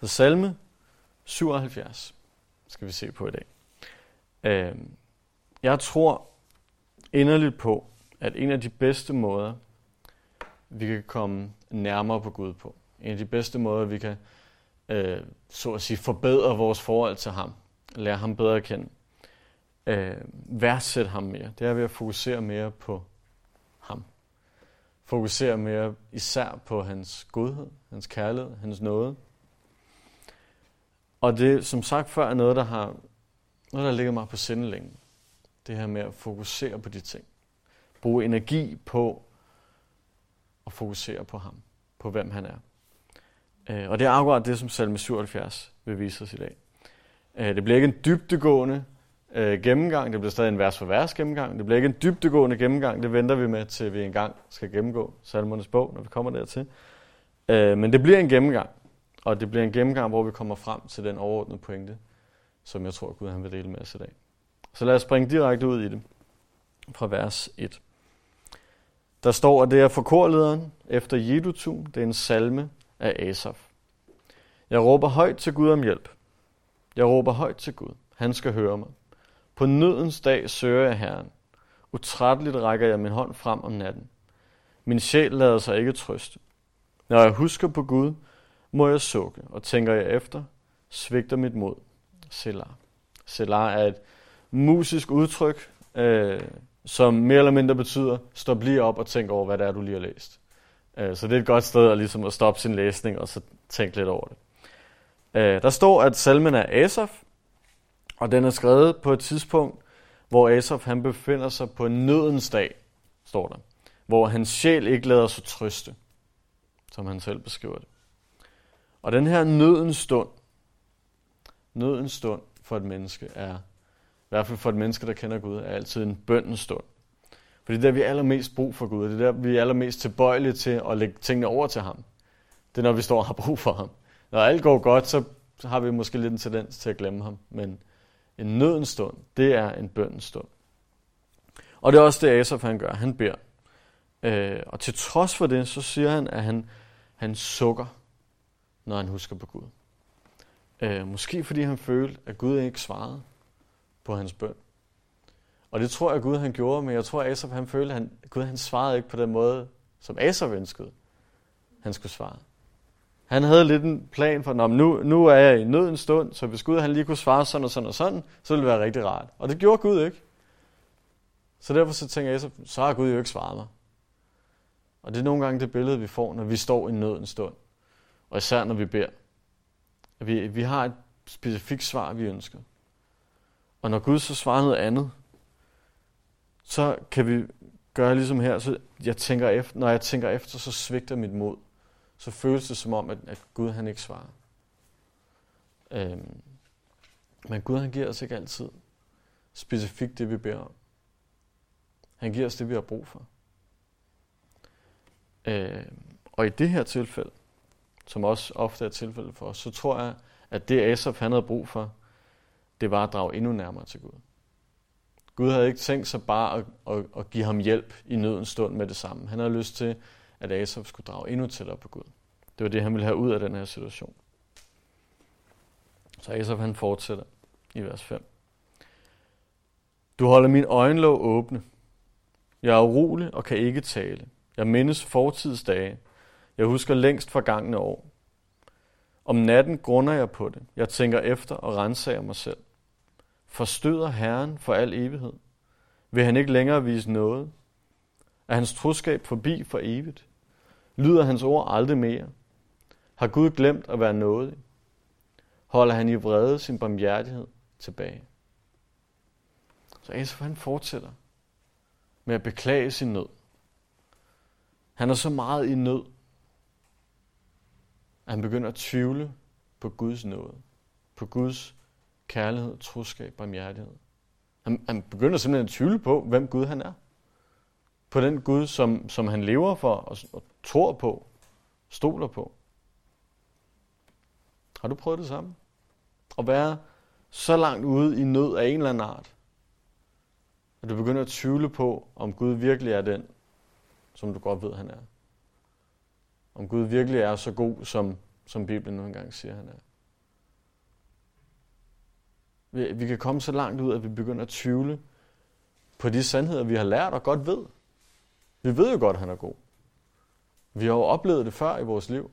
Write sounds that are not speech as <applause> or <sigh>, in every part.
Så salme 77 skal vi se på i dag. Øh, jeg tror inderligt på, at en af de bedste måder, vi kan komme nærmere på Gud på, en af de bedste måder, vi kan øh, så at sige, forbedre vores forhold til ham, lære ham bedre at kende, øh, værdsætte ham mere, det er ved at fokusere mere på ham. Fokusere mere især på hans godhed, hans kærlighed, hans nåde. Og det, som sagt før, er noget, der har noget, der ligger mig på sindelængen. Det her med at fokusere på de ting. Bruge energi på at fokusere på ham, på hvem han er. Øh, og det er akkurat det, som salme 77 vil vise os i dag. Øh, det bliver ikke en dybdegående øh, gennemgang, det bliver stadig en vers for vers gennemgang. Det bliver ikke en dybdegående gennemgang, det venter vi med, til vi engang skal gennemgå salmernes bog, når vi kommer dertil. Men det bliver en gennemgang, og det bliver en gennemgang, hvor vi kommer frem til den overordnede pointe, som jeg tror, Gud han vil dele med os i dag. Så lad os springe direkte ud i det, fra vers 1. Der står, at det er for korlederen efter Jedutun, det er en salme af Asaf. Jeg råber højt til Gud om hjælp. Jeg råber højt til Gud. Han skal høre mig. På nødens dag søger jeg Herren. Utrætteligt rækker jeg min hånd frem om natten. Min sjæl lader sig ikke trøste. Når jeg husker på Gud, må jeg sukke, og tænker jeg efter, svigter mit mod. Selar. Selar er et musisk udtryk, øh, som mere eller mindre betyder, stop lige op og tænk over, hvad det er, du lige har læst. Øh, så det er et godt sted at, ligesom at stoppe sin læsning og så tænke lidt over det. Øh, der står, at salmen er Asaf, og den er skrevet på et tidspunkt, hvor Asaf han befinder sig på nødens dag, står der. Hvor hans sjæl ikke lader sig trøste, som han selv beskriver det. Og den her nødens stund, nødens stund for et menneske er, i hvert fald for et menneske, der kender Gud, er altid en bøndens stund. For det er der, vi er allermest brug for Gud. Det er der, vi er allermest tilbøjelige til at lægge tingene over til ham. Det er, når vi står og har brug for ham. Når alt går godt, så har vi måske lidt en tendens til at glemme ham. Men en nødens stund, det er en bøndens stund. Og det er også det, Asaf han gør. Han beder. Øh, og til trods for det, så siger han, at han, han sukker, når han husker på Gud. Øh, måske fordi han følte, at Gud ikke svarede på hans bøn. Og det tror jeg, Gud han gjorde, men jeg tror, at Asaf han følte, at han, Gud han svarede ikke på den måde, som Asaf ønskede, han skulle svare. Han havde lidt en plan for, at nu, nu er jeg i nød en stund, så hvis Gud han lige kunne svare sådan og sådan og sådan, så ville det være rigtig rart. Og det gjorde Gud ikke. Så derfor så tænker Asaf, så har Gud jo ikke svaret mig. Og det er nogle gange det billede, vi får, når vi står i nød en stund. Og især når vi beder. Vi, vi har et specifikt svar, vi ønsker. Og når Gud så svarer noget andet, så kan vi gøre ligesom her, så jeg tænker efter, når jeg tænker efter, så svigter mit mod. Så føles det som om, at, at Gud han ikke svarer. Øhm, men Gud han giver os ikke altid specifikt det, vi beder om. Han giver os det, vi har brug for. Øh, og i det her tilfælde, som også ofte er tilfældet for os, så tror jeg, at det Asaf han havde brug for, det var at drage endnu nærmere til Gud. Gud havde ikke tænkt sig bare at, at, at give ham hjælp i nødens stund med det samme. Han havde lyst til, at Asaf skulle drage endnu tættere på Gud. Det var det, han ville have ud af den her situation. Så Asaf han fortsætter i vers 5. Du holder min øjenlåg åbne. Jeg er urolig og kan ikke tale. Jeg mindes fortidsdage. Jeg husker længst forgangne år. Om natten grunder jeg på det. Jeg tænker efter og renser mig selv. Forstøder Herren for al evighed? Vil han ikke længere vise noget? Er hans troskab forbi for evigt? Lyder hans ord aldrig mere? Har Gud glemt at være nådig? Holder han i vrede sin barmhjertighed tilbage? Så Asaf han fortsætter med at beklage sin nød. Han er så meget i nød, at han begynder at tvivle på Guds nåde, på Guds kærlighed, troskab, barmhjertighed. Han, han begynder simpelthen at tvivle på, hvem Gud han er. På den Gud, som, som han lever for og, og tror på, stoler på. Har du prøvet det samme? At være så langt ude i nød af en eller anden art, at du begynder at tvivle på, om Gud virkelig er den, som du godt ved, han er. Om Gud virkelig er så god, som, som Bibelen nogle gange siger, han er. Vi, vi kan komme så langt ud, at vi begynder at tvivle på de sandheder, vi har lært og godt ved. Vi ved jo godt, at han er god. Vi har jo oplevet det før i vores liv.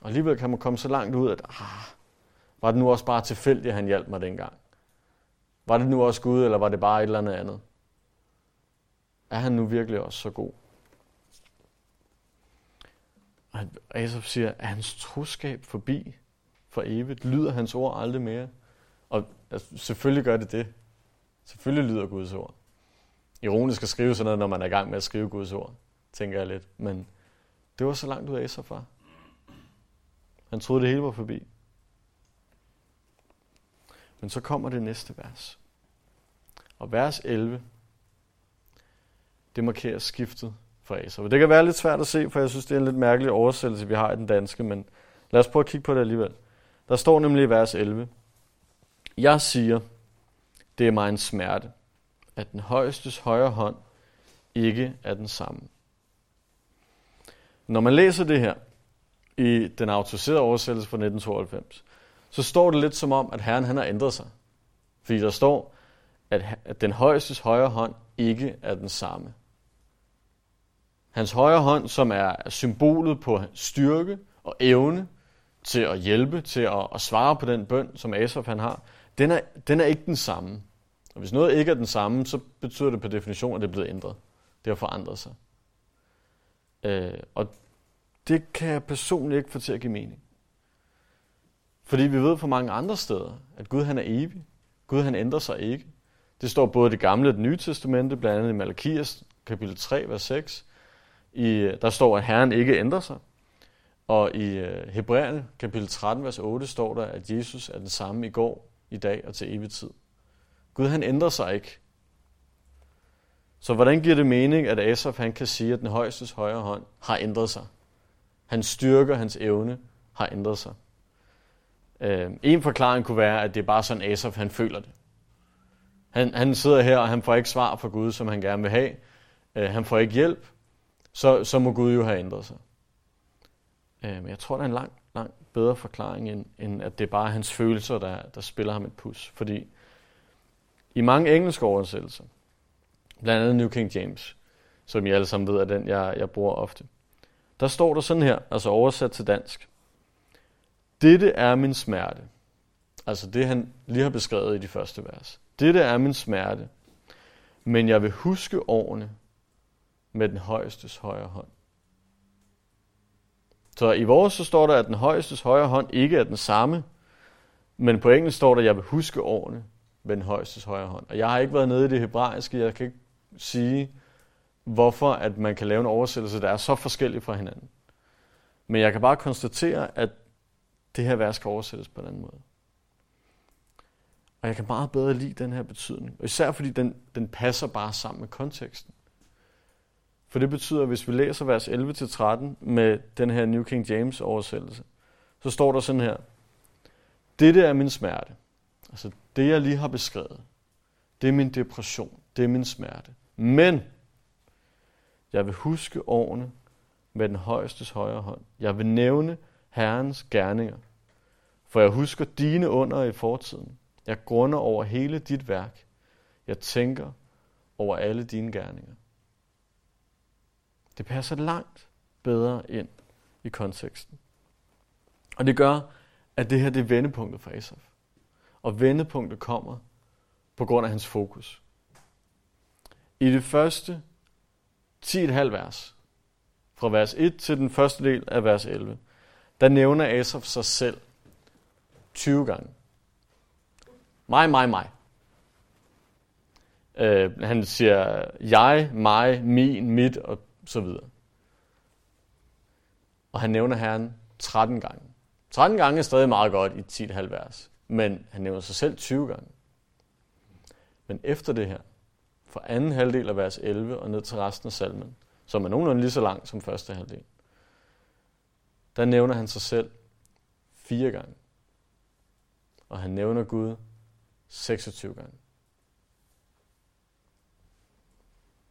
Og alligevel kan man komme så langt ud, at ah, var det nu også bare tilfældigt, at han hjalp mig dengang? Var det nu også Gud, eller var det bare et eller andet andet? Er han nu virkelig også så god? Og Asaf siger, er hans troskab forbi for evigt? Lyder hans ord aldrig mere? Og altså, selvfølgelig gør det det. Selvfølgelig lyder Guds ord. Ironisk at skrive sådan noget, når man er i gang med at skrive Guds ord, tænker jeg lidt. Men det var så langt ud af Asaf var. Han troede, det hele var forbi. Men så kommer det næste vers. Og vers 11, det markerer skiftet for Det kan være lidt svært at se, for jeg synes, det er en lidt mærkelig oversættelse, vi har i den danske, men lad os prøve at kigge på det alligevel. Der står nemlig i vers 11, Jeg siger, det er mig en smerte, at den højestes højre hånd ikke er den samme. Når man læser det her i den autoriserede oversættelse fra 1992, så står det lidt som om, at Herren han har ændret sig. Fordi der står, at den højestes højre hånd ikke er den samme. Hans højre hånd, som er symbolet på styrke og evne til at hjælpe, til at, at svare på den bøn, som Asaf han har, den er, den er ikke den samme. Og hvis noget ikke er den samme, så betyder det per definition, at det er blevet ændret. Det har forandret sig. Øh, og det kan jeg personligt ikke få til at give mening. Fordi vi ved fra mange andre steder, at Gud han er evig. Gud han ændrer sig ikke. Det står både i det gamle og det nye testamente, blandt andet i Malakias kapitel 3, vers 6. I, der står, at Herren ikke ændrer sig. Og i øh, Hebræerne kapitel 13, vers 8 står der, at Jesus er den samme i går, i dag og til evig tid. Gud han ændrer sig ikke. Så hvordan giver det mening, at Asaf han kan sige, at den højestes højre hånd har ændret sig? Hans styrke, hans evne har ændret sig. Øh, en forklaring kunne være, at det er bare sådan, Asaf han føler det. Han, han sidder her, og han får ikke svar fra Gud, som han gerne vil have. Øh, han får ikke hjælp. Så, så må Gud jo have ændret sig. Øh, men jeg tror, der er en lang, lang bedre forklaring, end, end at det er bare hans følelser, der, der spiller ham et pus. Fordi i mange engelske oversættelser, blandt andet New King James, som I alle sammen ved er den, jeg, jeg bruger ofte, der står der sådan her, altså oversat til dansk. Dette er min smerte. Altså det, han lige har beskrevet i de første vers. Dette er min smerte, men jeg vil huske årene med den højestes højre hånd. Så i vores så står der, at den højestes højre hånd ikke er den samme, men på engelsk står der, at jeg vil huske årene med den højestes højre hånd. Og jeg har ikke været nede i det hebraiske, jeg kan ikke sige, hvorfor at man kan lave en oversættelse, der er så forskellig fra hinanden. Men jeg kan bare konstatere, at det her vers kan oversættes på en anden måde. Og jeg kan meget bedre lide den her betydning. Og især fordi den, den passer bare sammen med konteksten. For det betyder, at hvis vi læser vers 11-13 med den her New King James oversættelse, så står der sådan her. Dette er min smerte. Altså det, jeg lige har beskrevet. Det er min depression. Det er min smerte. Men jeg vil huske årene med den højestes højre hånd. Jeg vil nævne Herrens gerninger. For jeg husker dine under i fortiden. Jeg grunder over hele dit værk. Jeg tænker over alle dine gerninger. Det passer langt bedre ind i konteksten. Og det gør, at det her det er vendepunktet for Asaf. Og vendepunktet kommer på grund af hans fokus. I det første 10,5 vers, fra vers 1 til den første del af vers 11, der nævner Asaf sig selv 20 gange. Mig, mig, mig. Øh, han siger jeg, mig, min, mit og så videre. Og han nævner Herren 13 gange. 13 gange er stadig meget godt i 10,5 vers, men han nævner sig selv 20 gange. Men efter det her, fra anden halvdel af vers 11 og ned til resten af salmen, som er nogenlunde lige så lang som første halvdel, der nævner han sig selv fire gange. Og han nævner Gud 26 gange.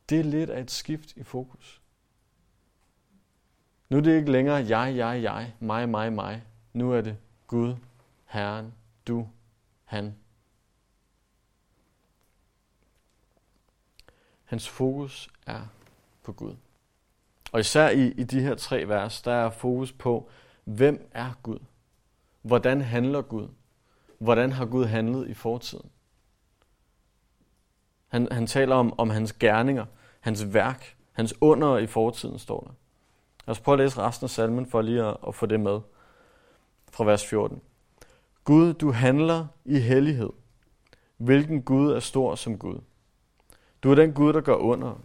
Det er lidt af et skift i fokus. Nu er det ikke længere jeg, jeg, jeg, mig, mig, mig. Nu er det Gud, Herren, du, han. Hans fokus er på Gud. Og især i, i de her tre vers, der er fokus på, hvem er Gud? Hvordan handler Gud? Hvordan har Gud handlet i fortiden? Han, han taler om, om hans gerninger, hans værk, hans under i fortiden, står der. Lad os prøve at læse resten af salmen for lige at, at få det med fra vers 14. Gud, du handler i hellighed. Hvilken Gud er stor som Gud? Du er den Gud, der gør under.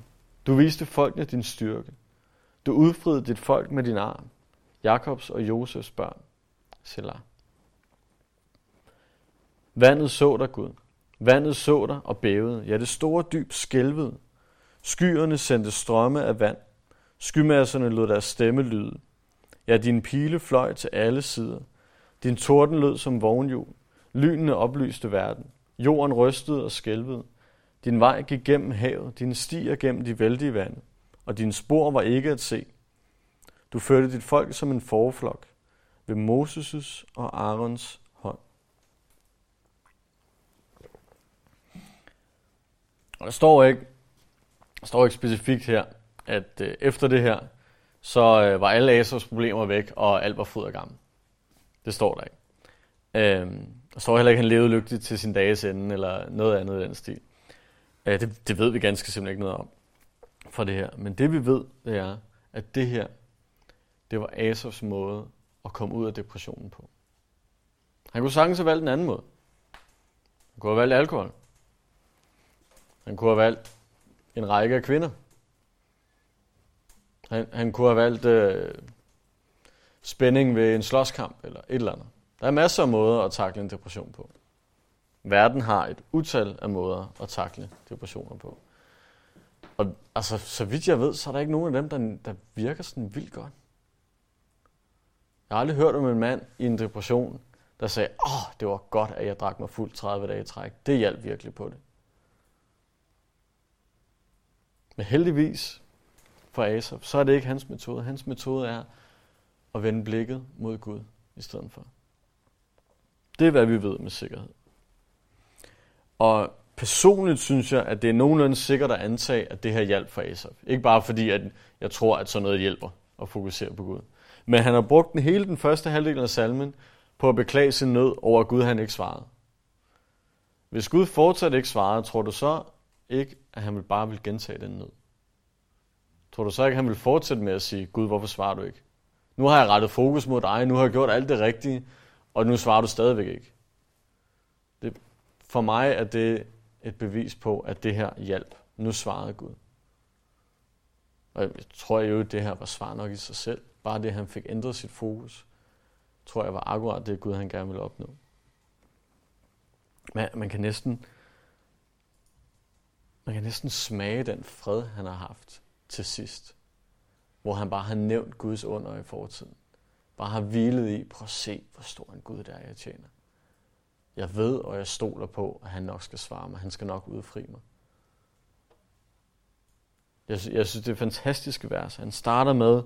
Du viste folkene din styrke. Du udfriede dit folk med din arm. Jakobs og Josefs børn. Selah. Vandet så dig, Gud. Vandet så dig og bævede. Ja, det store dyb skælvede. Skyerne sendte strømme af vand. Skymasserne lod deres stemme lyde. Ja, din pile fløj til alle sider. Din torden lød som vognhjul. Lynene oplyste verden. Jorden rystede og skælvede. Din vej gik gennem havet, dine stier gennem de vældige vande, og dine spor var ikke at se. Du førte dit folk som en forflok ved Moses' og Aarons hånd. Og der står ikke, der står ikke specifikt her, at øh, efter det her, så øh, var alle Asers problemer væk, og alt var fod og gammel. Det står der ikke. Øh, der står heller ikke, at han levede lykkeligt til sin dages ende, eller noget andet i den stil. Øh, det, det ved vi ganske simpelthen ikke noget om fra det her. Men det vi ved, det er, at det her, det var Asers måde at komme ud af depressionen på. Han kunne sagtens have valgt en anden måde. Han kunne have valgt alkohol. Han kunne have valgt en række af kvinder. Han, han kunne have valgt øh, spænding ved en slåskamp eller et eller andet. Der er masser af måder at takle en depression på. Verden har et utal af måder at takle depressioner på. Og altså, så vidt jeg ved, så er der ikke nogen af dem, der, der virker sådan vildt godt. Jeg har aldrig hørt om en mand i en depression, der sagde, åh, det var godt, at jeg drak mig fuld 30 dage i træk. Det hjalp virkelig på det. Men heldigvis for Asaf, så er det ikke hans metode. Hans metode er at vende blikket mod Gud i stedet for. Det er, hvad vi ved med sikkerhed. Og personligt synes jeg, at det er nogenlunde sikkert at antage, at det her hjælp for Asaf. Ikke bare fordi, at jeg tror, at sådan noget hjælper at fokusere på Gud. Men han har brugt den hele den første halvdel af salmen på at beklage sin nød over, at Gud han ikke svarede. Hvis Gud fortsat ikke svarede, tror du så ikke, at han vil bare vil gentage den nød? Tror du så ikke, at han vil fortsætte med at sige, Gud, hvorfor svarer du ikke? Nu har jeg rettet fokus mod dig, nu har jeg gjort alt det rigtige, og nu svarer du stadigvæk ikke. Det, for mig er det et bevis på, at det her hjælp. Nu svarede Gud. Og jeg tror jo, at det her var svar nok i sig selv. Bare det, at han fik ændret sit fokus, tror jeg var akkurat det, Gud han gerne ville opnå. Man, man kan næsten, man kan næsten smage den fred, han har haft til sidst. Hvor han bare har nævnt Guds under i fortiden. Bare har hvilet i, prøv at se, hvor stor en Gud der er, jeg tjener. Jeg ved, og jeg stoler på, at han nok skal svare mig. Han skal nok udfri mig. Jeg, jeg synes, det er fantastiske vers. Han starter med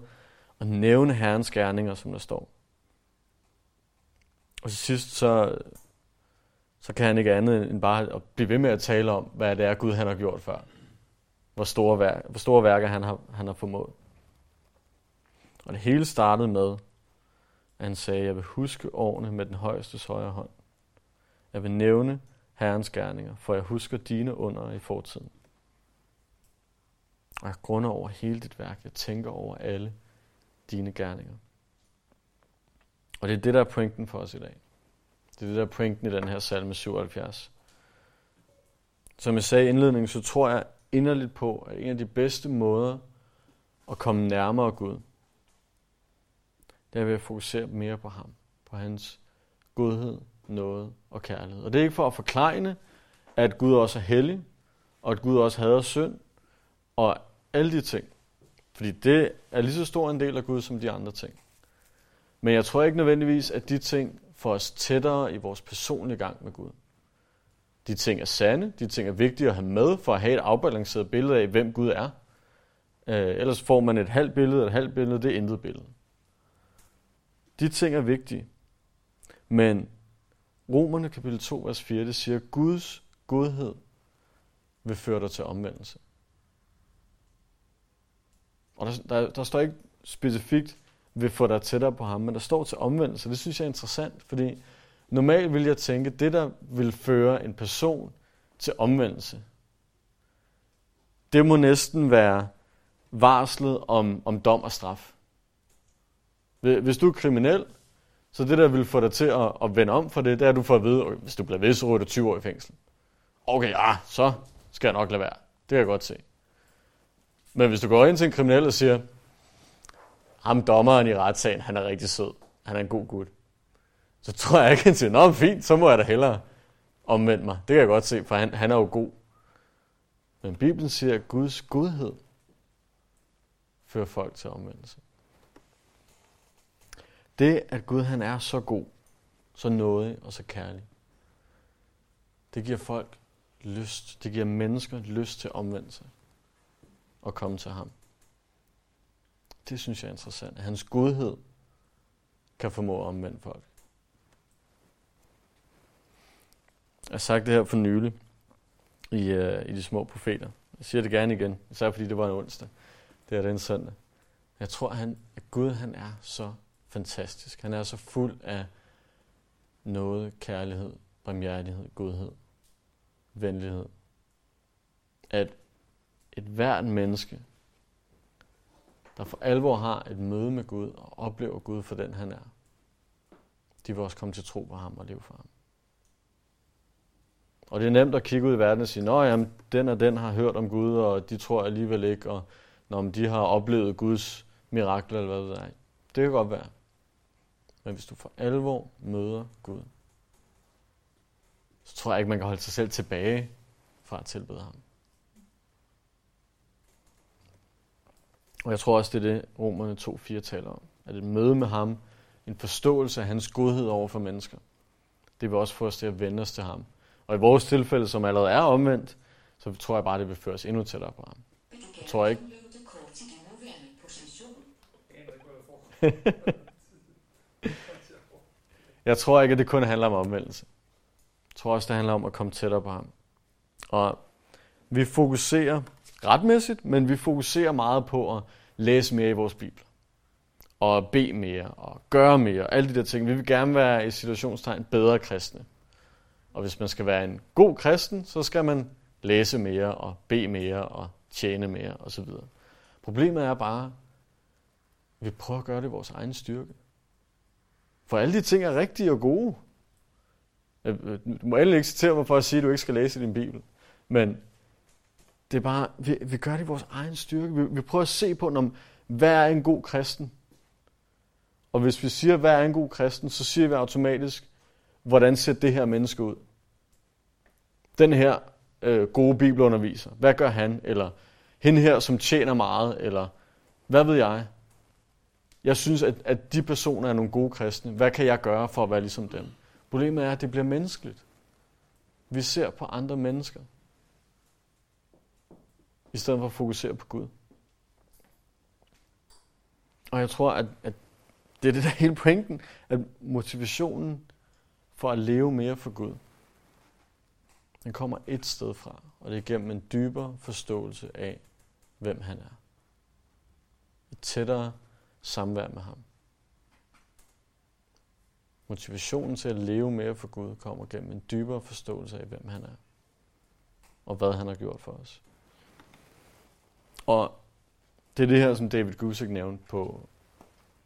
at nævne Herrens gerninger, som der står. Og til sidst, så, så kan han ikke andet end bare at blive ved med at tale om, hvad det er, Gud han har gjort før. Hvor store, værker, hvor store værker han har, han har formået. Og det hele startede med, at han sagde, jeg vil huske årene med den højeste højre hånd. Jeg vil nævne Herrens gerninger, for jeg husker dine under i fortiden. Og jeg grunder over hele dit værk. Jeg tænker over alle dine gerninger. Og det er det, der er pointen for os i dag. Det er det, der er pointen i den her salme 77. Som jeg sagde i indledningen, så tror jeg inderligt på, at en af de bedste måder at komme nærmere Gud, det er ved at fokusere mere på ham, på hans godhed, noget og kærlighed. Og det er ikke for at forklejne, at Gud også er hellig, og at Gud også hader synd, og alle de ting. Fordi det er lige så stor en del af Gud som de andre ting. Men jeg tror ikke nødvendigvis, at de ting får os tættere i vores personlige gang med Gud. De ting er sande, de ting er vigtige at have med, for at have et afbalanceret billede af, hvem Gud er. Øh, ellers får man et halvt billede, et halvt billede, det er intet billede. De ting er vigtige. Men Romerne kapitel 2, vers 4, det siger, Guds godhed vil føre dig til omvendelse. Og der, der, der står ikke specifikt, vil få dig tættere på ham, men der står til omvendelse. Det synes jeg er interessant, fordi normalt vil jeg tænke, det der vil føre en person til omvendelse, det må næsten være varslet om, om dom og straf. Hvis du er kriminel, så det der vil få dig til at, at vende om for det, det er, at du får at vide, hvis du bliver ved, så ryger du 20 år i fængsel. Okay, ja, så skal jeg nok lade være. Det kan jeg godt se. Men hvis du går ind til en kriminel og siger, ham dommeren i retssagen, han er rigtig sød. Han er en god gut. Så tror jeg ikke, han siger, nå, fint, så må jeg da hellere omvende mig. Det kan jeg godt se, for han, han er jo god. Men Bibelen siger, at Guds godhed fører folk til omvendelse. Det, at Gud han er så god, så nådig og så kærlig, det giver folk lyst. Det giver mennesker lyst til omvendelse og komme til ham. Det synes jeg er interessant. At hans godhed kan formå at omvende folk. Jeg har sagt det her for nylig i, uh, i de små profeter. Jeg siger det gerne igen, især fordi det var en onsdag. Det er den søndag. Jeg tror, han, at Gud han er så fantastisk. Han er så fuld af noget, kærlighed, barmhjertighed, godhed, venlighed. At et hvert menneske, der for alvor har et møde med Gud og oplever Gud for den han er, de vil også komme til tro på ham og leve for ham. Og det er nemt at kigge ud i verden og sige, at jamen, den og den har hørt om Gud, og de tror alligevel ikke, og når de har oplevet Guds mirakler, eller hvad det er. Det kan godt være. Men hvis du for alvor møder Gud, så tror jeg ikke, man kan holde sig selv tilbage fra at tilbede ham. Og jeg tror også, det er det, Romerne 2.4 taler om. At et møde med ham, en forståelse af hans godhed over for mennesker, det vil også få os til at vende os til ham. Og i vores tilfælde, som allerede er omvendt, så tror jeg bare, det vil føre os endnu tættere på ham. Jeg tror ikke... <laughs> jeg tror ikke, at det kun handler om omvendelse. Jeg tror også, det handler om at komme tættere på ham. Og vi fokuserer retmæssigt, men vi fokuserer meget på at læse mere i vores bibel. Og bede mere, og gøre mere, og alle de der ting. Vi vil gerne være i situationstegn bedre kristne. Og hvis man skal være en god kristen, så skal man læse mere, og bede mere, og tjene mere, osv. Problemet er bare, at vi prøver at gøre det i vores egen styrke. For alle de ting er rigtige og gode. Øh, øh, du må endelig ikke citere mig for at sige, at du ikke skal læse din bibel. Men det er bare, vi, vi gør det i vores egen styrke. Vi, vi prøver at se på, når, hvad er en god kristen? Og hvis vi siger, hvad er en god kristen, så siger vi automatisk, hvordan ser det her menneske ud? Den her øh, gode bibelunderviser, hvad gør han? Eller hende her, som tjener meget, eller hvad ved jeg? Jeg synes, at, at de personer er nogle gode kristne. Hvad kan jeg gøre for at være ligesom dem? Problemet er, at det bliver menneskeligt. Vi ser på andre mennesker i stedet for at fokusere på Gud. Og jeg tror, at, at det er det der hele pointen, at motivationen for at leve mere for Gud, den kommer et sted fra, og det er gennem en dybere forståelse af, hvem han er. Et tættere samvær med ham. Motivationen til at leve mere for Gud kommer gennem en dybere forståelse af, hvem han er. Og hvad han har gjort for os. Og det er det her, som David Gusick nævnte på,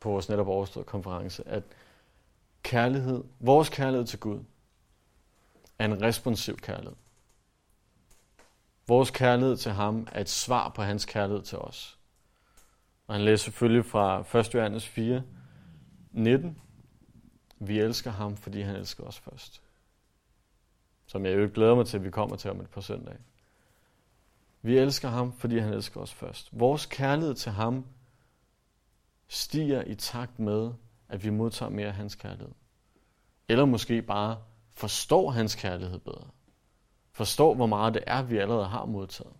på vores netop overståede konference, at kærlighed, vores kærlighed til Gud, er en responsiv kærlighed. Vores kærlighed til ham er et svar på hans kærlighed til os. Og han læser selvfølgelig fra 1. Johannes 4, 19. Vi elsker ham, fordi han elsker os først. Som jeg jo glæder mig til, at vi kommer til om et par søndage. Vi elsker ham, fordi han elsker os først. Vores kærlighed til ham stiger i takt med, at vi modtager mere af hans kærlighed. Eller måske bare forstår hans kærlighed bedre. Forstår, hvor meget det er, vi allerede har modtaget.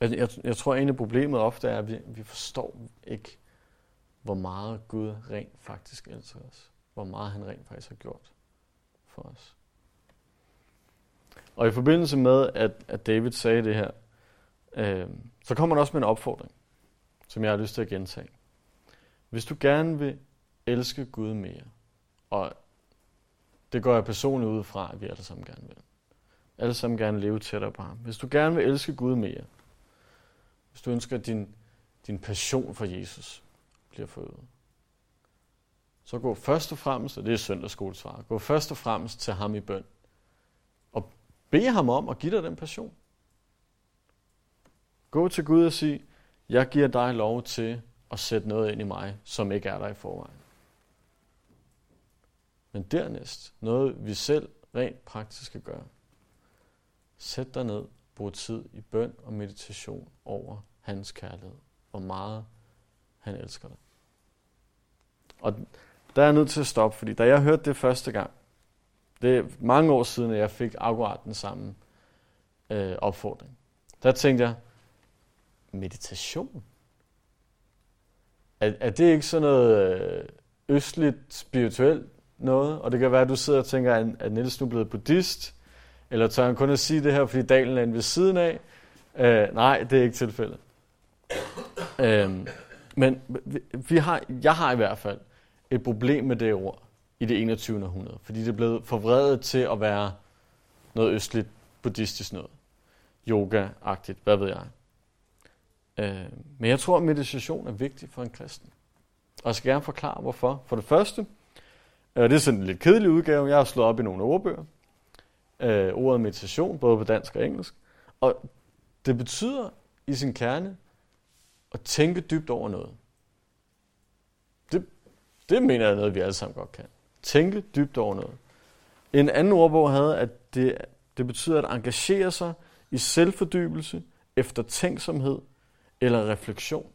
Jeg, jeg, jeg tror, at en af problemet ofte er, at vi, vi forstår ikke, hvor meget Gud rent faktisk elsker os. Hvor meget han rent faktisk har gjort for os. Og i forbindelse med, at, at David sagde det her, Øh, så kommer der også med en opfordring, som jeg har lyst til at gentage. Hvis du gerne vil elske Gud mere, og det går jeg personligt ud fra, at vi alle sammen gerne vil. Alle sammen gerne leve tættere på ham. Hvis du gerne vil elske Gud mere, hvis du ønsker, at din, din passion for Jesus bliver forøget, så gå først og fremmest, og det er søndagsskolesvaret, gå først og fremmest til ham i bøn. Og bed ham om at give dig den passion. Gå til Gud og sig, jeg giver dig lov til at sætte noget ind i mig, som ikke er der i forvejen. Men dernæst, noget vi selv rent praktisk skal gøre. Sæt dig ned, brug tid i bøn og meditation over hans kærlighed. Hvor meget han elsker dig. Og der er jeg nødt til at stoppe, fordi da jeg hørte det første gang, det er mange år siden, at jeg fik akkurat den samme øh, opfordring. Der tænkte jeg, meditation? Er, er det ikke sådan noget øh, østligt spirituelt noget? Og det kan være, at du sidder og tænker, at, Niels nu er blevet buddhist, eller tør han kun at sige det her, fordi dalen er ved siden af? Øh, nej, det er ikke tilfældet. Øh, men vi, vi har, jeg har i hvert fald et problem med det ord i det 21. århundrede, fordi det er blevet forvredet til at være noget østligt buddhistisk noget. Yoga-agtigt, hvad ved jeg. Øh, men jeg tror, at meditation er vigtig for en kristen. Og jeg skal gerne forklare, hvorfor. For det første, Øh, det er sådan en lidt kedelig udgave, jeg har slået op i nogle ordbøger. Øh, ordet meditation, både på dansk og engelsk. Og det betyder i sin kerne at tænke dybt over noget. Det, det mener jeg er noget, vi alle sammen godt kan. Tænke dybt over noget. En anden ordbog havde, at det, det betyder at engagere sig i selvfordybelse, eftertænksomhed eller refleksion.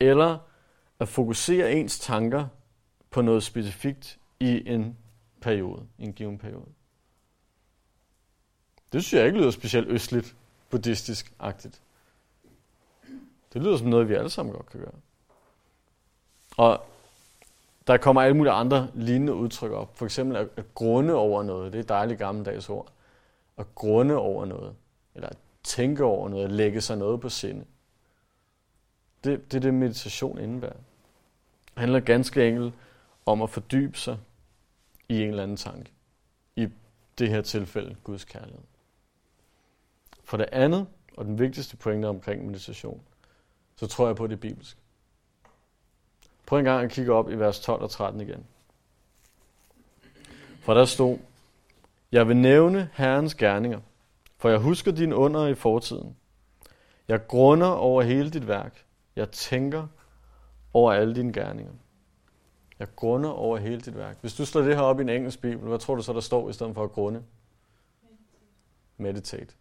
Eller at fokusere ens tanker på noget specifikt i en periode, i en given periode. Det synes jeg ikke lyder specielt østligt, buddhistisk-agtigt. Det lyder som noget, vi alle sammen godt kan gøre. Og der kommer alle mulige andre lignende udtryk op. For eksempel at, at grunde over noget. Det er et dejligt gammeldags ord. At grunde over noget. Eller at tænke over noget, at lægge sig noget på sinde. Det, det er det, meditation indebærer. Det handler ganske enkelt om at fordybe sig i en eller anden tanke. I det her tilfælde, Guds kærlighed. For det andet, og den vigtigste pointe omkring meditation, så tror jeg på det bibelske. Prøv en gang at kigge op i vers 12 og 13 igen. For der stod, Jeg vil nævne Herrens gerninger, for jeg husker din under i fortiden. Jeg grunder over hele dit værk. Jeg tænker over alle dine gerninger. Jeg grunder over hele dit værk. Hvis du slår det her op i en engelsk bibel, hvad tror du så, der står i stedet for at grunde? Meditate.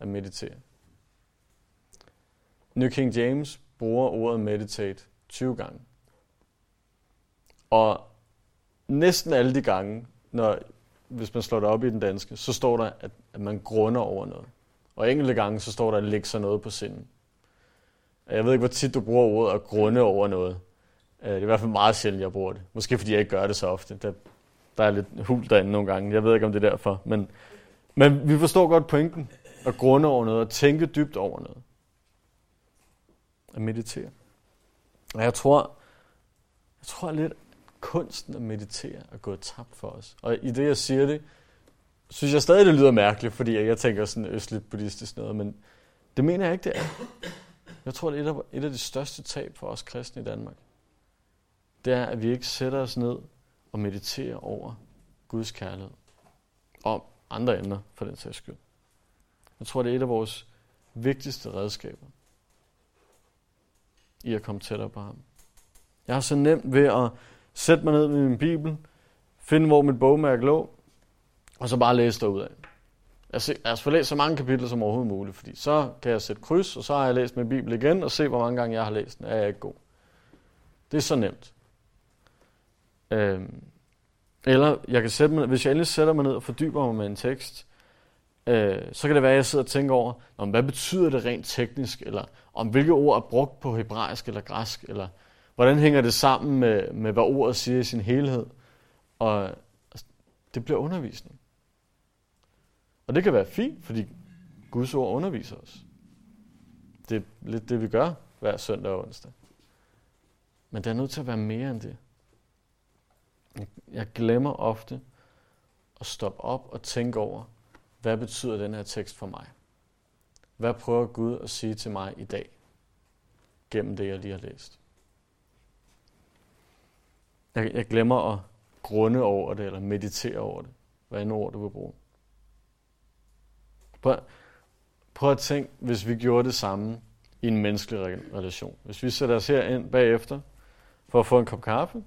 At meditere. New King James bruger ordet meditate 20 gange. Og næsten alle de gange, når hvis man slår det op i den danske, så står der, at, at man grunder over noget. Og enkelte gange, så står der, at lægge sig noget på sinden. Jeg ved ikke, hvor tit du bruger ordet at grunde over noget. Øh, det er i hvert fald meget sjældent, jeg bruger det. Måske fordi jeg ikke gør det så ofte. Der, der er lidt hul derinde nogle gange. Jeg ved ikke, om det er derfor. Men, men vi forstår godt pointen. At grunde over noget. At tænke dybt over noget. At meditere. Og jeg tror, jeg tror lidt, kunsten at meditere er gået tabt for os. Og i det, jeg siger det, synes jeg stadig, det lyder mærkeligt, fordi jeg tænker sådan østligt buddhistisk noget, men det mener jeg ikke, det er. Jeg tror, det er et af, et af de største tab for os kristne i Danmark. Det er, at vi ikke sætter os ned og mediterer over Guds kærlighed. Og andre emner, for den sags skyld. Jeg tror, det er et af vores vigtigste redskaber i at komme tættere på ham. Jeg har så nemt ved at sætte mig ned med min bibel, finde hvor mit bogmærke lå, og så bare læse derudad. Altså, jeg har få læst så mange kapitler som overhovedet muligt, fordi så kan jeg sætte kryds, og så har jeg læst min bibel igen, og se, hvor mange gange jeg har læst den. Er jeg ikke god? Det er så nemt. Øh, eller jeg kan sætte mig, hvis jeg endelig sætter mig ned og fordyber mig med en tekst, øh, så kan det være, at jeg sidder og tænker over, om hvad betyder det rent teknisk, eller om hvilke ord er brugt på hebraisk eller græsk, eller hvordan hænger det sammen med, med hvad ordet siger i sin helhed. Og altså, det bliver undervisning. Og det kan være fint, fordi Guds ord underviser os. Det er lidt det, vi gør hver søndag og onsdag. Men det er nødt til at være mere end det. Jeg glemmer ofte at stoppe op og tænke over, hvad betyder den her tekst for mig? Hvad prøver Gud at sige til mig i dag, gennem det, jeg lige har læst? Jeg, jeg glemmer at grunde over det, eller meditere over det. Hvad er ord, du vil bruge. Prøv, prøv at tænke, hvis vi gjorde det samme i en menneskelig relation. Hvis vi sætter os her ind bagefter for at få en kop kaffe,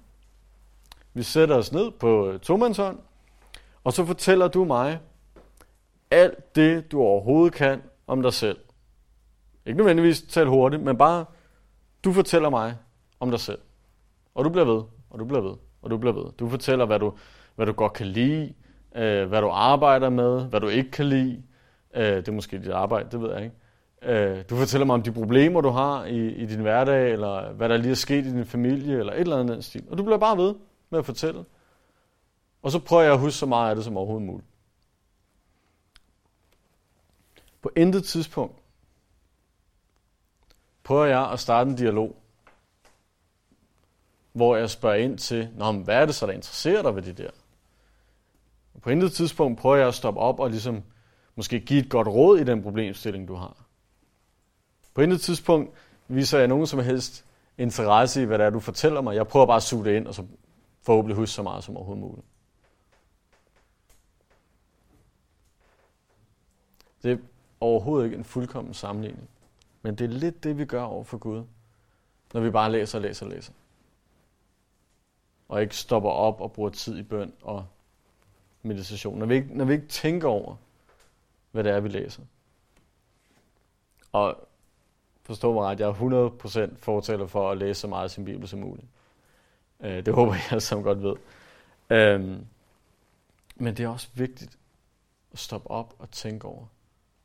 vi sætter os ned på tomandshånd, og så fortæller du mig alt det, du overhovedet kan om dig selv. Ikke nødvendigvis tal hurtigt, men bare, du fortæller mig om dig selv. Og du bliver ved, og du bliver ved, og du bliver ved. Du fortæller, hvad du, hvad du godt kan lide, øh, hvad du arbejder med, hvad du ikke kan lide. Øh, det er måske dit arbejde, det ved jeg ikke. Øh, du fortæller mig om de problemer, du har i, i din hverdag, eller hvad der lige er sket i din familie, eller et eller andet stil. Og du bliver bare ved med at fortælle. Og så prøver jeg at huske så meget af det som overhovedet muligt. På intet tidspunkt prøver jeg at starte en dialog, hvor jeg spørger ind til, Nå, men hvad er det så, der interesserer dig ved det der? På intet tidspunkt prøver jeg at stoppe op og ligesom måske give et godt råd i den problemstilling, du har. På intet tidspunkt viser jeg nogen som helst interesse i, hvad det er, du fortæller mig. Jeg prøver bare at suge det ind, og så forhåbentlig huske så meget som overhovedet muligt. Det er overhovedet ikke en fuldkommen sammenligning. Men det er lidt det, vi gør over for Gud, når vi bare læser og læser og læser. Og ikke stopper op og bruger tid i bøn og meditation. Når vi ikke, når vi ikke tænker over, hvad det er, vi læser. Og forstå mig ret, jeg er 100% fortæller for at læse så meget af sin Bibel som muligt. Øh, det håber jeg alle sammen godt ved. Øhm, men det er også vigtigt at stoppe op og tænke over,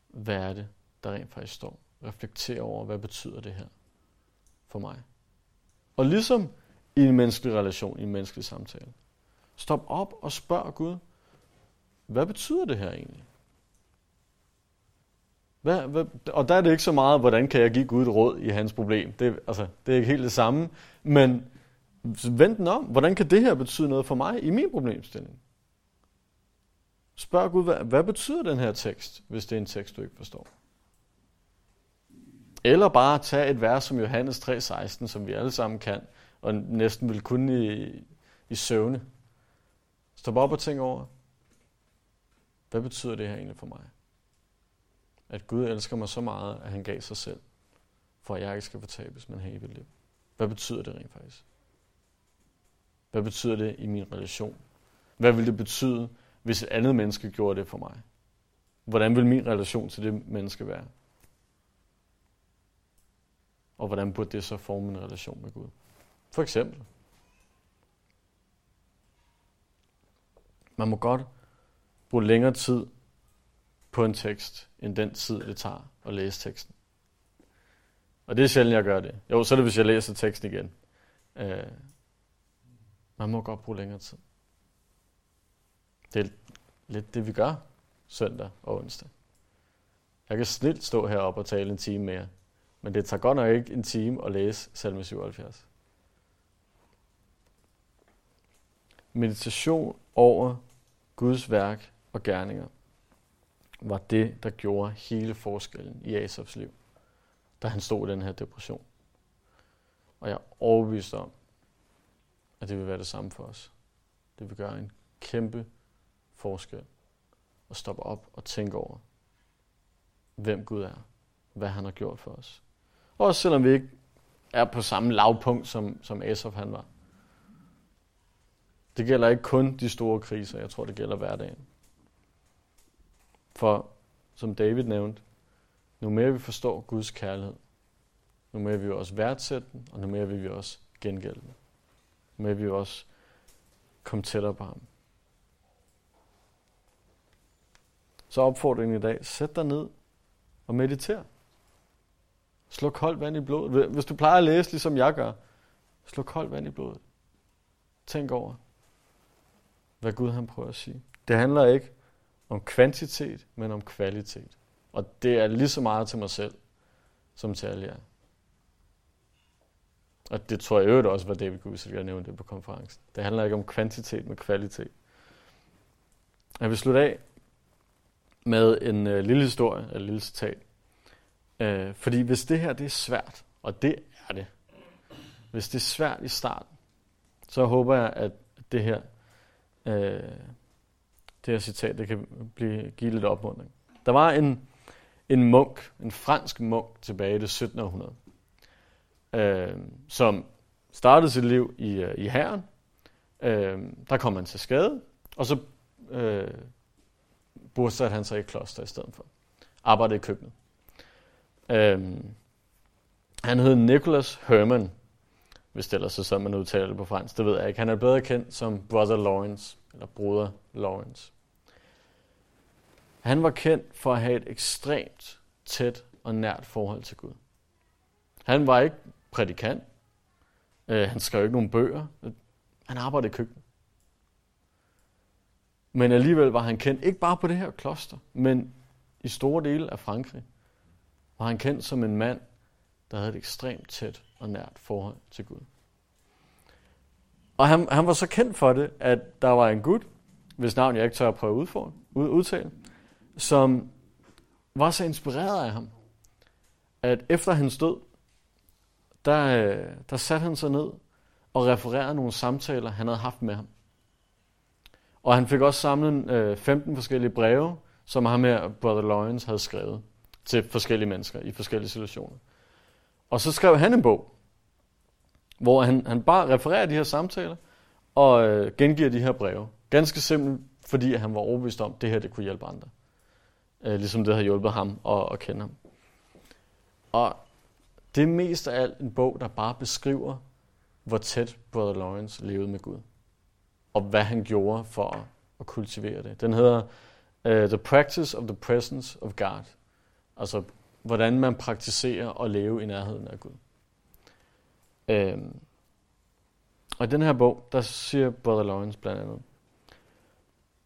hvad er det, der rent faktisk står. Reflektere over, hvad betyder det her for mig. Og ligesom i en menneskelig relation, i en menneskelig samtale. Stop op og spørg Gud, hvad betyder det her egentlig? Hvad, hvad, og der er det ikke så meget, hvordan kan jeg give Gud et råd i hans problem. Det, altså, det er ikke helt det samme. Men vend den om. Hvordan kan det her betyde noget for mig i min problemstilling? Spørg Gud, hvad, hvad betyder den her tekst, hvis det er en tekst, du ikke forstår? Eller bare tage et vers som Johannes 3,16, som vi alle sammen kan, og næsten vil kunne i, i søvne. Stop op og tænk over, hvad betyder det her egentlig for mig? At Gud elsker mig så meget, at han gav sig selv, for at jeg ikke skal fortabes, men have evigt liv. Hvad betyder det rent faktisk? Hvad betyder det i min relation? Hvad vil det betyde, hvis et andet menneske gjorde det for mig? Hvordan vil min relation til det menneske være? Og hvordan burde det så forme en relation med Gud? For eksempel. Man må godt bruge længere tid på en tekst, end den tid, det tager at læse teksten. Og det er sjældent, jeg gør det. Jo, så er det, hvis jeg læser teksten igen. Øh, man må godt bruge længere tid. Det er lidt det, vi gør søndag og onsdag. Jeg kan snilt stå heroppe og tale en time mere, men det tager godt nok ikke en time at læse salme 77. Meditation over Guds værk og gerninger var det, der gjorde hele forskellen i Asafs liv, da han stod i den her depression. Og jeg er overbevist om, at det vil være det samme for os. Det vil gøre en kæmpe forskel at stoppe op og tænke over, hvem Gud er, hvad han har gjort for os. Også selvom vi ikke er på samme lavpunkt, som, som Asaf han var. Det gælder ikke kun de store kriser, jeg tror, det gælder hverdagen. For, som David nævnte, nu mere vi forstår Guds kærlighed, nu mere vi også værdsætte den, og nu mere vil vi også gengælde den med at vi også komme tættere på ham. Så opfordringen i dag, sæt dig ned og mediter. Slå koldt vand i blodet. Hvis du plejer at læse, ligesom jeg gør, slå koldt vand i blodet. Tænk over, hvad Gud han prøver at sige. Det handler ikke om kvantitet, men om kvalitet. Og det er lige så meget til mig selv, som til alle jer. Og det tror jeg øvrigt også var David Guzik, jeg nævnte det på konferencen. Det handler ikke om kvantitet, men kvalitet. Jeg vil slutte af med en øh, lille historie, et lille citat. Øh, fordi hvis det her det er svært, og det er det, hvis det er svært i starten, så håber jeg, at det her, øh, det her citat det kan blive, give lidt opmuntring. Der var en, en munk, en fransk munk tilbage i det 17. århundrede, øh, som startede sit liv i, øh, i herren. Øh, der kom han til skade, og så øh, bosatte han sig i et kloster i stedet for. Arbejdede i køkkenet. Øh, han hed Nicholas Herman, hvis det ellers er sådan, man udtaler det på fransk. Det ved jeg ikke. Han er bedre kendt som Brother Lawrence, eller Broder Lawrence. Han var kendt for at have et ekstremt tæt og nært forhold til Gud. Han var ikke prædikant. Øh, han skrev ikke nogen bøger. Han arbejdede i køkkenet. Men alligevel var han kendt, ikke bare på det her kloster, men i store dele af Frankrig, var han kendt som en mand, der havde et ekstremt tæt og nært forhold til Gud. Og han, han var så kendt for det, at der var en gut, hvis navn jeg ikke tør at prøve at ud, udtale, som var så inspireret af ham, at efter hans død, der, øh, der satte han sig ned og refererede nogle samtaler, han havde haft med ham. Og han fik også samlet øh, 15 forskellige breve, som ham her, Brother Lawrence, havde skrevet til forskellige mennesker i forskellige situationer. Og så skrev han en bog, hvor han, han bare refererer de her samtaler og øh, gengiver de her breve. Ganske simpelt, fordi han var overbevist om, at det her det kunne hjælpe andre. Øh, ligesom det havde hjulpet ham at, at kende ham. Og det er mest af alt en bog, der bare beskriver, hvor tæt Brother Lawrence levede med Gud. Og hvad han gjorde for at, kultivere det. Den hedder uh, The Practice of the Presence of God. Altså, hvordan man praktiserer at leve i nærheden af Gud. Øhm, og i den her bog, der siger Brother Lawrence blandt andet,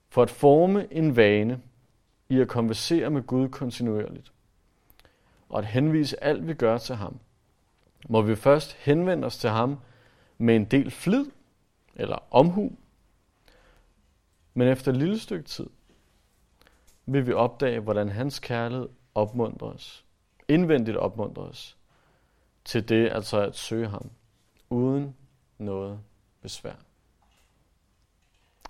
for at forme en vane i at konversere med Gud kontinuerligt, og at henvise alt, vi gør til ham, må vi først henvende os til ham med en del flid eller omhu, men efter et lille stykke tid vil vi opdage, hvordan hans kærlighed opmuntrer os, indvendigt opmuntrer os, til det altså at søge ham, uden noget besvær.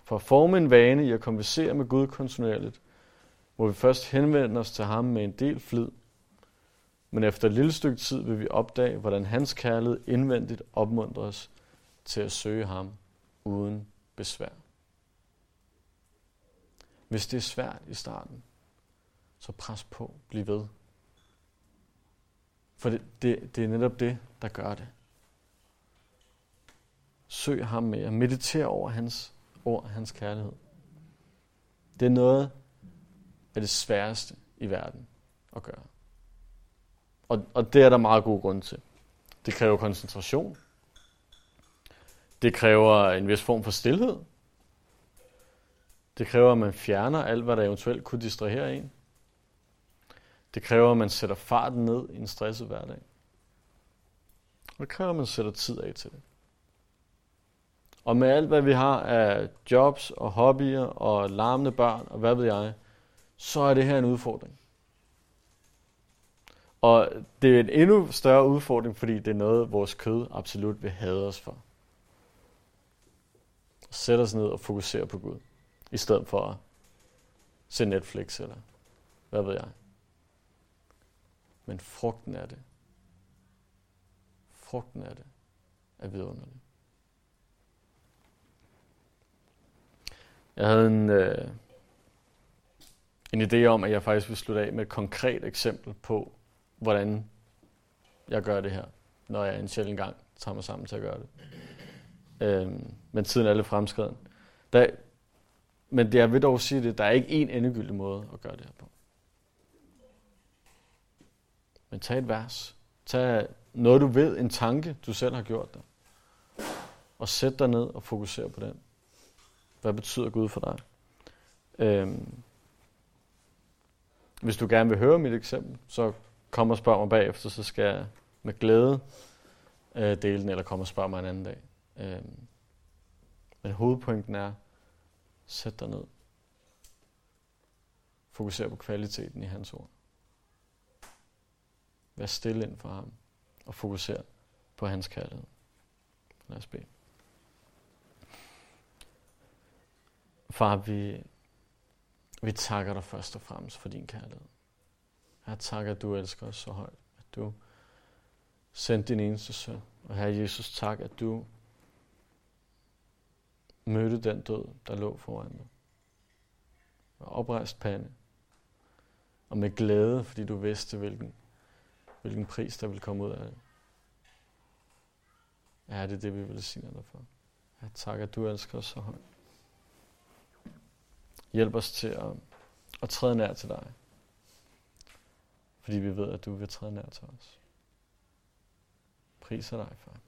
For at forme en vane i at konversere med Gud kontinuerligt, må vi først henvende os til ham med en del flid, men efter et lille stykke tid vil vi opdage, hvordan hans kærlighed indvendigt opmuntrer os til at søge ham uden besvær. Hvis det er svært i starten, så pres på, bliv ved. For det, det, det er netop det, der gør det. Søg ham mere. Mediter over hans ord, hans kærlighed. Det er noget af det sværeste i verden at gøre. Og, og det er der meget god grund til. Det kræver koncentration. Det kræver en vis form for stillhed. Det kræver, at man fjerner alt, hvad der eventuelt kunne distrahere en. Det kræver, at man sætter farten ned i en stresset hverdag. Og det kræver, at man sætter tid af til det. Og med alt, hvad vi har af jobs og hobbyer og larmende børn og hvad ved jeg, så er det her en udfordring. Og det er en endnu større udfordring, fordi det er noget, vores kød absolut vil have os for. Sæt os ned og fokusere på Gud, i stedet for at se Netflix eller hvad ved jeg. Men frugten af det, frugten af det, er vidunderlig. Jeg havde en, øh, en idé om, at jeg faktisk ville slutte af med et konkret eksempel på, hvordan jeg gør det her, når jeg en sjældent gang tager mig sammen til at gøre det. Øhm, men tiden er lidt fremskreden. Der, men det, jeg vil dog sige det, der er ikke en endegyldig måde at gøre det her på. Men tag et vers. Tag noget, du ved, en tanke, du selv har gjort dig. Og sæt dig ned og fokuser på den. Hvad betyder Gud for dig? Øhm, hvis du gerne vil høre mit eksempel, så kom og spørg mig bagefter, så skal jeg med glæde øh, dele den, eller komme og spørge mig en anden dag. Øh, men hovedpointen er, sæt dig ned. Fokuser på kvaliteten i hans ord. Vær stille ind for ham, og fokuser på hans kærlighed. Lad os bede. Far, vi, vi takker dig først og fremmest for din kærlighed. Jeg takker, at du elsker os så højt, at du sendte din eneste søn. Og her Jesus, tak, at du mødte den død, der lå foran dig. Og oprejst pande. Og med glæde, fordi du vidste, hvilken, hvilken pris, der ville komme ud af det. Ja, det er det, vi vil sige dig for. Ja, tak, at du elsker os så højt. Hjælp os til at, at træde nær til dig. Fordi vi ved, at du vil træde nær til os. Priser dig, far.